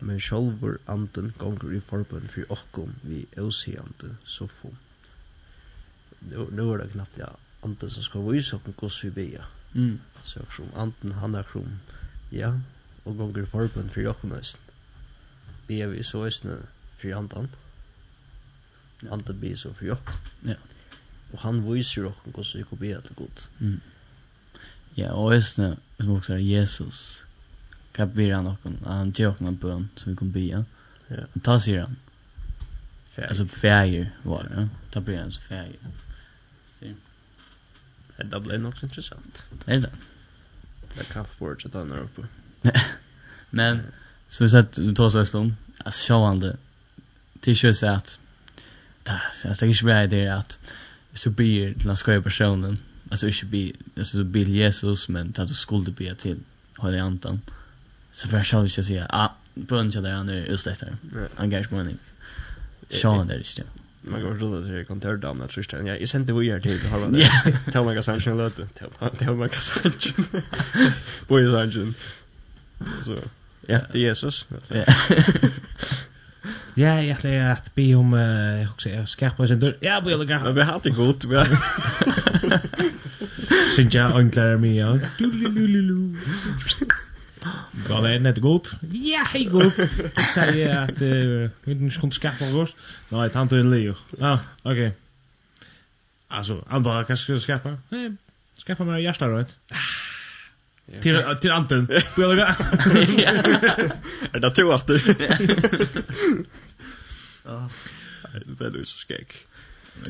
Men sjálfur anden gonger i forbund fyrir okkom vi øsig anden så få. Nå er det knappt ja anden som skal vise oss hvordan vi ber. Mm. Så jeg tror anden, han er krom, ja, og gonger forbund for dere nesten. Ber vi så nesten for anden. Anden ber så for dere. Ja. Og han viser oss hvordan vi kan be til god. Mm. Ja, og nesten, som også er Jesus, Hva ber han oss, han gjør oss en bøn som vi kan be. Ja. Og ta sier han. Fæger. Altså fæger var det, ja. Ta ber han så fæger. Det blev nog så intressant. Nej det? Det kan få att han några uppe. Men som vi sett vi tar oss om alltså showande till sjös att där jag tänker ju bara att så blir den skoj personen alltså inte bli alltså så blir Jesus men att du skulle be till Holy antan så för jag ska inte säga ah på en där han just det där engagement Sean där just det. Man går då till kontordamen att sista. Jag sände vi här till halva. Ja, Tell mig kassan sen låt. tell mig kassan. Boy is engine. Så. Ja, det är Jesus. Ja. Ja, jag tror att be om eh också är skarpa sin dörr. Ja, vill jag. Men vi har det gott. Vi har. Sen jag anklagar mig. Du du du du. Ja, det är net godt. Ja, hei godt. Jeg Jag säger att vi ikke kunne skaffa oss. Nej, han tog en leo. Ja, ok. Altså, han bara kanske ska skaffa. Nej, skaffa meg hjärsta rätt. Til, till Anton. Vill jag. Är det två åter? Ja. Det är så skäck.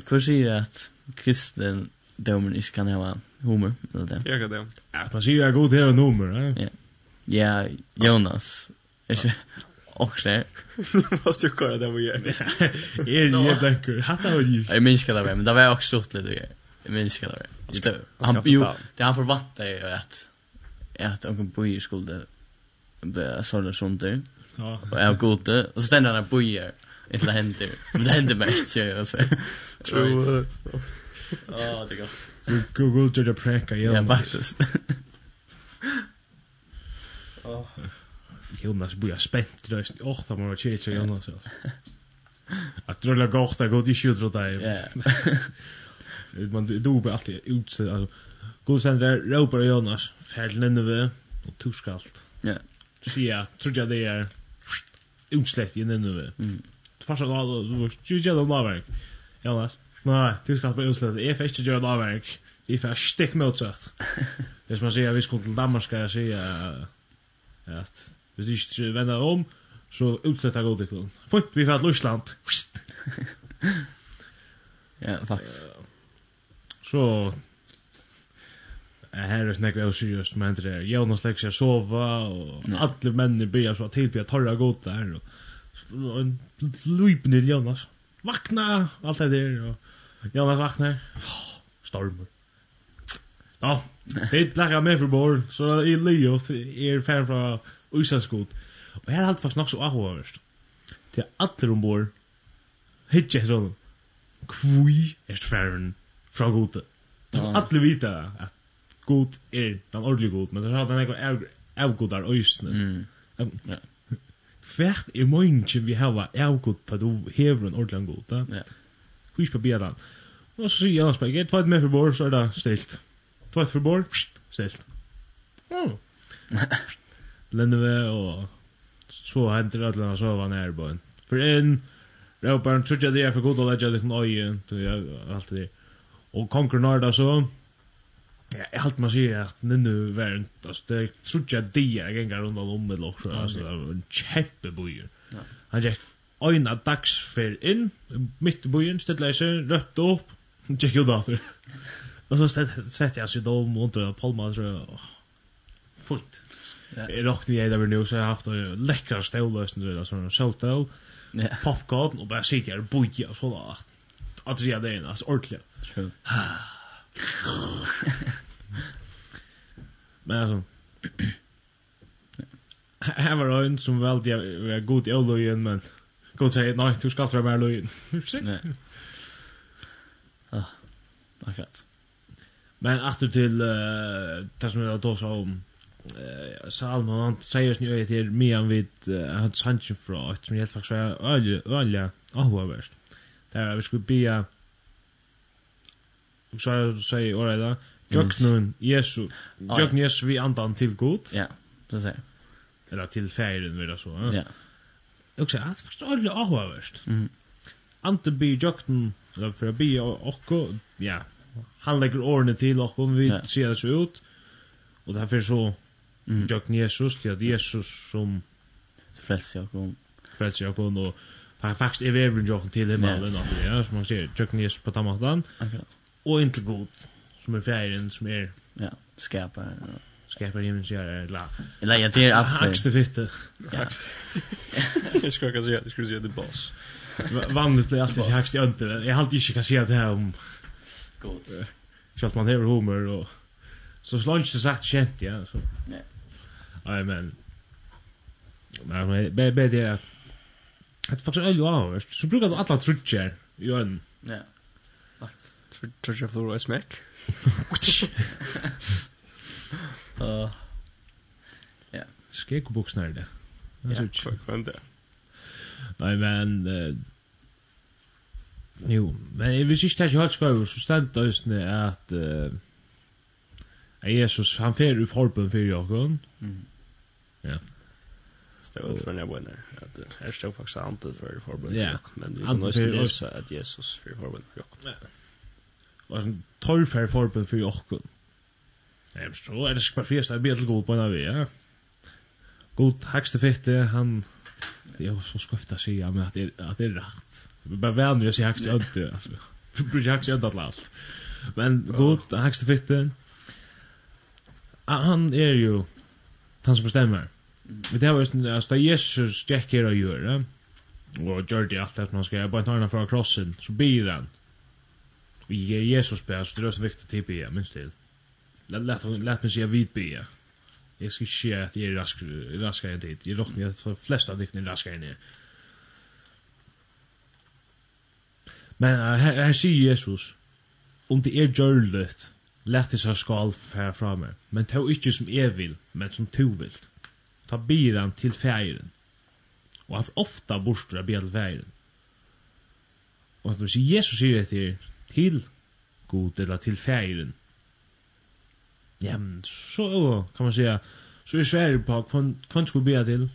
Hva sier att kristen domen ikke kan ha humor eller det? Jag kan det. Ja, precis, jag går till en humor. Ja. Ja, Jonas. Er Ikke? også det. Måste ju kolla det vad gör. er. Jeg ju bäcker. Hatta vad ju. Jag minns det var, men det var også stort litt lite grejer. Jeg minns det där. Han ju det han förväntar jo at at han på ju skulle bli sådär sånt där. Ja. Och jag gode och så ständer han på ju. Inte det händer. Men det händer mest ju alltså. Tror. Ja, det är gott. Google to the prank, ja. Ja, faktiskt. Ja. Jonas blir spänt då är och då man chill chill Jonas. Att dra la gott att gå till skjuter åt dig. Ja. Man du blir alltid ut alltså god sen där ropar Jonas färdlen vi och torskalt. Ja. Så tror jag det är utslett i den nu. Mm. Fast då då ju jag då lavar. Jonas. Nej, du ska på utsläkt. Är fest ju lavar. Vi får stick mot så. Det man säger vi skulle till Danmark ska jag säga at hvis du ikke vender om, så utsletter jeg godikon. Fint, vi får fatt Lysland. ja, takk. Så, her er snakk veldig seriøst, men det er Jonas legger seg sova, og alle mennene blir så tilbyr torra godt der, og en løypen til Jonas. Vakna, alt det der, og Jonas vaknar, stormer. Ja, Hit blackar med för bor så i Leo är fan från Usaskot. Och här har allt fast nog så ahorst. Till alla de bor. Hitje så. Kvui är färn från gode. Ja. alla vita att god är den ordentligt god men det har den några avgodar ösn. Mm. Ja. Färt i månke vi har avgod på då hevren ordentligt god. Ja. Kvui på bedan. Och så ser jag att jag tar med för bor så är det stilt tvått för bord, ställt. Ja. Lände vi och så händer det att han sova nära på en. För en råpar han trodde det är för god att lägga det på öjen. Allt det. Och konkur Narda så Ja, jag halt man säger att nu nu värnt alltså det tror jag det jag gänga runt om med lock det var en kämpeboj. Ja. Han gick ena dags för in mitt i bojen ställde sig rött upp. Check ut åter. Og så sett jeg jag så då mot och palma så fullt. Jag rockade jag där nu så jeg har haft läckra stållösen så sånn, showtall. Ja. Popcorn och bara sitter og boja og så där. at det er det en alltså ordentligt. Men altså, Här var en som valgte jeg var god i øløyen, men god sier, nei, du skal inte vara med Olojen. Nej. Ah, akkurat. Men åter till uh, det som jag då sa om uh, Salman, han säger ju sin öga till Mian vid han hans fra att som helt faktiskt är öliga avhåverst. Det där vi skulle bia så jag säger året då Jöknun Jesu Jöknun Jesu vi andan till god Ja, så säger Eller till färden vill jag så Ja. Och så att det faktiskt är öliga avhåverst Ante be Jöknun Eller för att bia och ja han lägger ordene och om vi ja. ser det så ut, och därför så mm. jökn Jesus, til at Jesus som frälser jag kom frälser jag okkom, och han faktisk er vevren jökn til himmelen, ja. ja, som man ser, jökn Jesus på tammatan, Akkurat. og inntil god, som er fjæren, som er ja. skapar, ja. skapar himmelen, sier la. eller, eller, jeg ter at, hakste fitte, hakste, jeg skulle ikke si, jeg skulle si, det boss, vanligt blir alltid hakste i önder, jeg har alltid ikke kan si at det här om, Gott. att man hevur humor och så slunch det sagt känt ja så. Nej. Nej men men be be det att att faktiskt öl ja, så brukar du alla trutcher i en. Ja. Fakt trutcher för att smäck. Eh. Ja. Skekbuxnar det. Ja, kvant det. Nei, men Jo, men jeg vil ikke ikke helt skriver, så stendt det at uh, Jesus, han fer i forbund for Jakob. Mm. Ja. Stod for når jeg At, her stod faktisk han til for forbund for Jakob, men vi kan også lese at Jesus for forbund for Jakob. Ja. Og han tar for forbund for Jakob. Jeg forstår, er det skal bare fyrst, det er bedre god på en av vi, ja. God, hekste fitte, han, det er jo så skuffet å si, ja, men at det er rett bara vänner jag ser högst ödde. Brukar högst ödde allt. Men god, högst fitte. Han är ju han som bestämmer. Men det var ju att Jesus gick här och gjorde. Och gjorde det allt att man ska bara ta den från krossen så blir den. Och Jesus ber så det är så viktigt att be minst till. Lätt lätt mig se vid be. Jag ska se att jag är raskare än tid. Jag råknar att de flesta av dikten är raskare än er. Men uh, her, her sier Jesus, om det er gjørlet, let seg skal fære fra meg, men ta ikke som jeg vil, men som to vil. Ta biran til færen. Og han ofta borster av biran til færen. Og at hvis Jesus sier det til til god eller til færen. Ja, men så kan man säga så er Sverige på kvann skulle be til,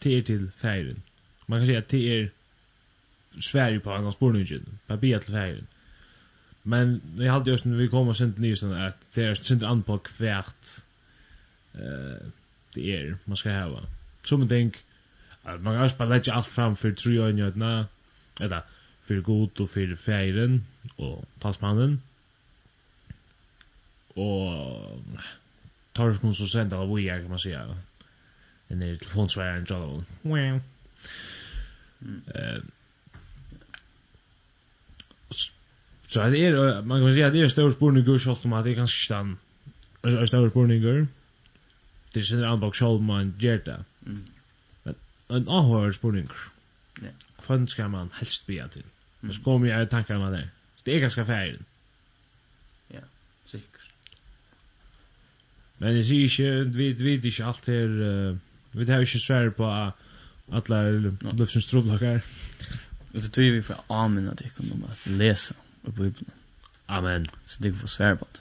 till til fären. Man kan säga till er Sverige på annars bornungen. På be til färgen. Men jag hade just när vi kommer och sent nyss att det är sent an på kvärt eh det är man ska ha. Så man tänk att man kan spela lägga allt fram för tre år när eller för god och för färgen och passmannen. Och tar som så sent av vi kan man säga. Den är telefonsvararen John. Wow. Eh Så det er, man kan si at det er stor spurningar selv om at det er kanske stan. er stor spurningar. Det är en anbok skall man gjør det. Mm. Men en ahör spurningar. Ja. Fan ska man helst be til? Men så kommer jag tankar om det. Det er ganske färdigt. Ja, säkert. Men jeg sier ikke, vi vi ikke alt her, här vi har ikke svär på alla lufsens trubbelakar. Det tror vi får använda det om att läsa. Mm i Bibelen. Amen. Så det får svære på det.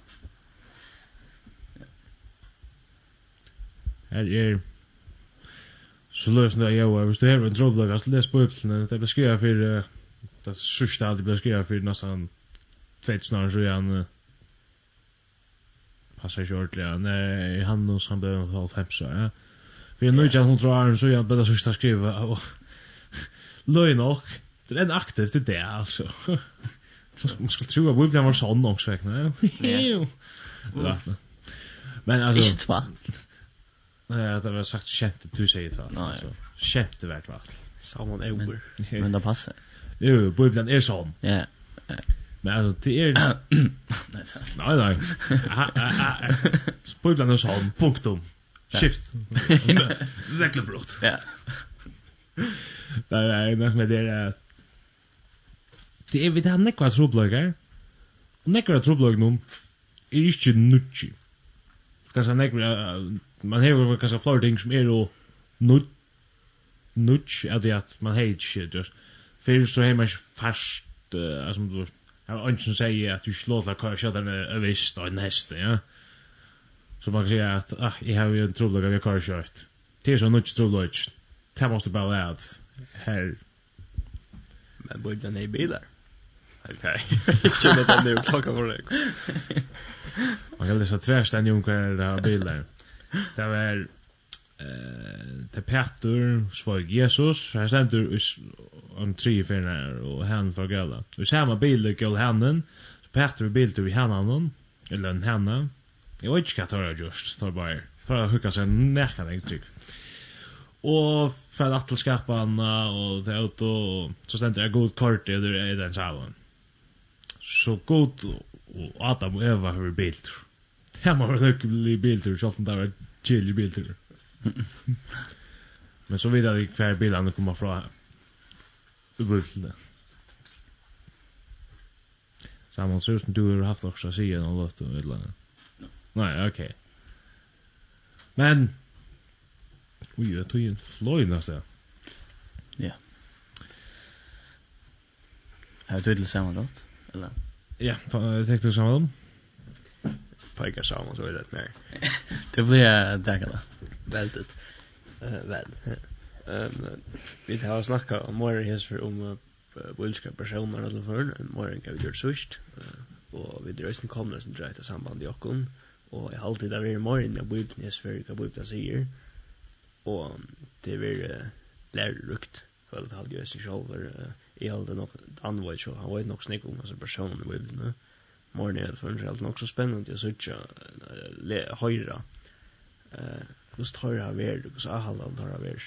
Her er så løsende jeg jo, hvis du har en trådblogg, så les Bibelen, det blir skrevet for, uh, det sørste alt blir skrevet for nesten 2000 år siden, passar ikke ordentlig, Ja. nei, han og han ble 95 år, ja. For jeg nødde ikke hun tror Aron, så jeg ble det sørste skrivet, og løy nok, det er en aktivt i det, altså. Man skulle tro att vi var en sån också. Ja. Men alltså... Ikke tvart. Nej, det var sagt känt du säger tvart. Nej. Känt det värt vart. Samman över. Men det passar. Jo, Bibeln är sån. Ja. Men alltså det är Nej, nej. Bibeln är sån. Punktum. Shift. Räklebrott. Ja. Det är med det att Det er vi det har nekva trobløygar. Og nekva trobløygar noen er ikke nutji Kanskje nekva, man hever kanskje flere ting som er og nut, nutsi, at det at man hei shit, just. Fyrir så hei man ikke fast, uh, som du, har ønsken sier at du ikke låter hva jeg kjøter med øvist og en hest, ja. Så man kan si at, ah, jeg har jo en trobløygar av har kjørt kjørt. Det er så nutsi trobløygar. Det måste bara vara att här... Men borde den i bilar? Okej. Jag känner att det är klockan för dig. Man kan läsa tvärst en junkar där bilar. Det var eh till Petter svår Jesus här ständer om tre förna och han för galla. Vi ser samma bil går handen. Petter bil till handen eller en henne. Jag vet inte vad det är just tar bara för att hugga sig näkan jag tycker. Och för att skapa och det ut och så ständer jag god kort det är den salen så god og Adam og Eva har bilt. Det må være nøkkelig biltur, selv om det var chili biltur. Men så vidare vi hver bilene kommer fra ubultene. Saman, ser ut som du har haft också att säga något om eller annat. Nei, ok. Men, Ui, jeg tog en fløy nästa. Ja. Har du till samme låt? eller? Ja, jag tänkte sammen om. Pajkar samma så är det mer. Det blir dagarna. Väldigt. Väl. Vi har snackat om mer här för om vilka personer eller för en mer kan vi göra sust. Och vi drar sen kommer sen drar det samband i okon. Och jag har alltid där är mer än jag blir när jag ska bli där. Och det blir lärrukt. För det hade ju sig själv jeg holdt nog anvøy, så han var nog snakk om hans person i Bibelen. Morgen er det för en helt nog så spennende, höra eh høyre, hvordan tar jeg det så ahalan tar jeg vær,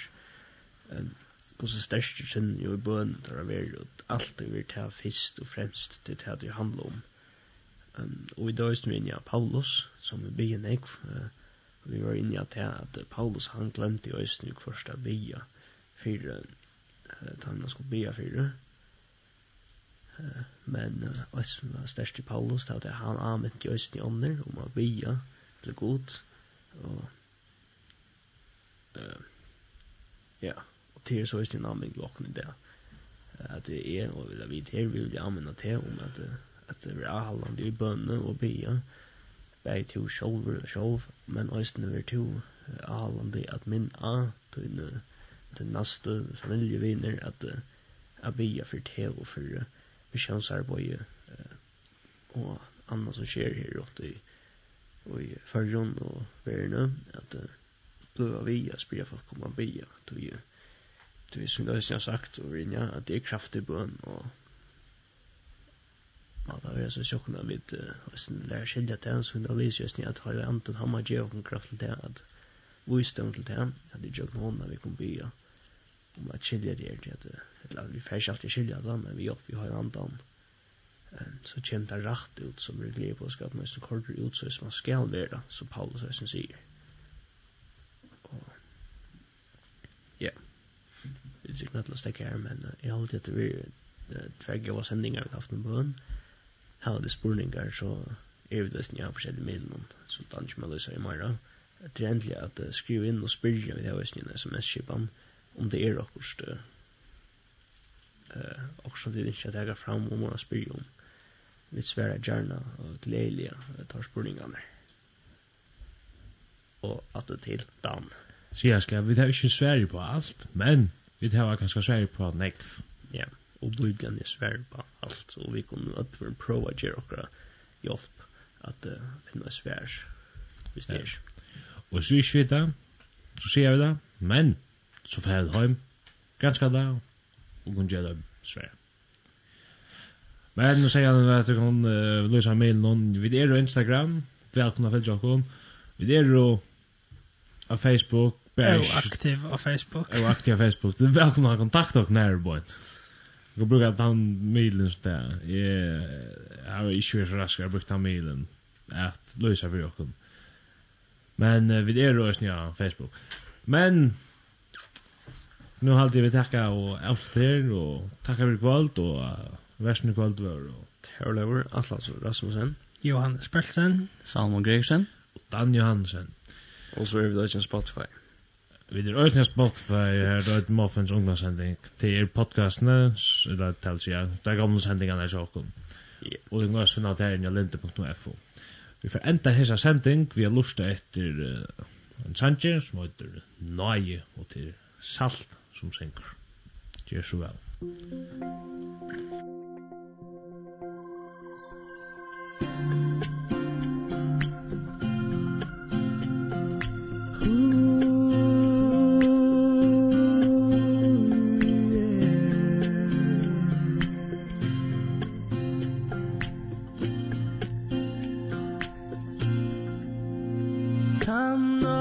hvordan største kjenner jo i bøn tar jeg vær, og vi det vi tar fyrst och främst det det det handlar om. och i dag er vi Paulus, som vi bygger nek, vi var inne i att Paulus han glömde i just nu första via fyrir ta han skulle be för det. men vad som var störst i Paulus det var att han använt just i ånder om att be till god och ja och till så är det namn i locken där att det og vil jeg vite her, vi vil anvende til om att at det er allande i bönne och be bäi to og shoulder men også når östnur to allande att minna tunne til neste familieviner at uh, jeg blir for te og for uh, misjonsarbeid uh, og annet som skjer her og i, og i fargen og verden at uh, blod av via spyrir folk om man bia tog ju er som det har sagt og rinja at det er kraftig bøn og Ja, da er jeg så sjokkende vidt, og jeg lærer skilja til så sånn analyse, jeg snitt at har anten, han hammer gjør og kraft til det, at visdom til det, at det gjør noen vi kan bya om at skilja det er til at vi færst alltid skilja det, men vi gjør vi har en andan. Så kjem det rakt ut som vi gleder på å skape mest kortere ut, så som man skal være, som Paulus er som sier. Ja, det er sikkert nødt til å stekke her, men jeg har alltid etter vi tverge av sendingar vi har haft en bøn, her er det spurningar, så er vi det som jeg har forskjellige middelen, som dansk med løser i morgen, det er endelig at uh, skrive inn og spyrja vi har her veisningen sms-kipan om det er akkurat uh, okkurst som det er ikke at jeg er fram om å spyrja om vi sværa gjerna og gledelige uh, tar spurningene og at det til dan. Sier jeg skal, vi tar ikke sværi på alt men vi tar kanskje sværi på nekv ja, og bibelen er sværi på alt og vi kunne oppføre en prova gjer okkara hjelp at uh, finne svær hvis det er Og hvis vi ikke vet det, så sier vi det. Men, så får jeg det hjem. Ganske da, og kunne gjøre det svært. Men nå sier han at du kan uh, løse mail noen. Vi er jo Instagram. velkomna til Jokon. Vi er jo av Facebook. Bash. Och aktiv av Facebook. er jo aktiv av Facebook. Du er velkomna til kontakt og närboint. Jeg brukar att han mailen det er, jeg har ikke vært så inte jeg har brukt den mailen. Att lösa för Jakob. Men uh, vi är rörelsen ja, Facebook. Men nu har vi tacka och efter og tacka för kvalt og uh, värsten kvalt var och Terlever Atlas Rasmussen, Johannes Pelsen, Salman Gregersen og Dan Johansen. Och så är vi där på Spotify. Vi er også Spotify her, det er et Muffins ungdomssending. Det er podcastene, eller tals jeg, det er gamle sendingene er sjåkken. Og du kan også finne det her i lente.fo. Vi får enda hessa sending, vi har lusta etter uh, en sanger som heter Nøye og til Salt som senker. Gjør så vel. Thank you. come no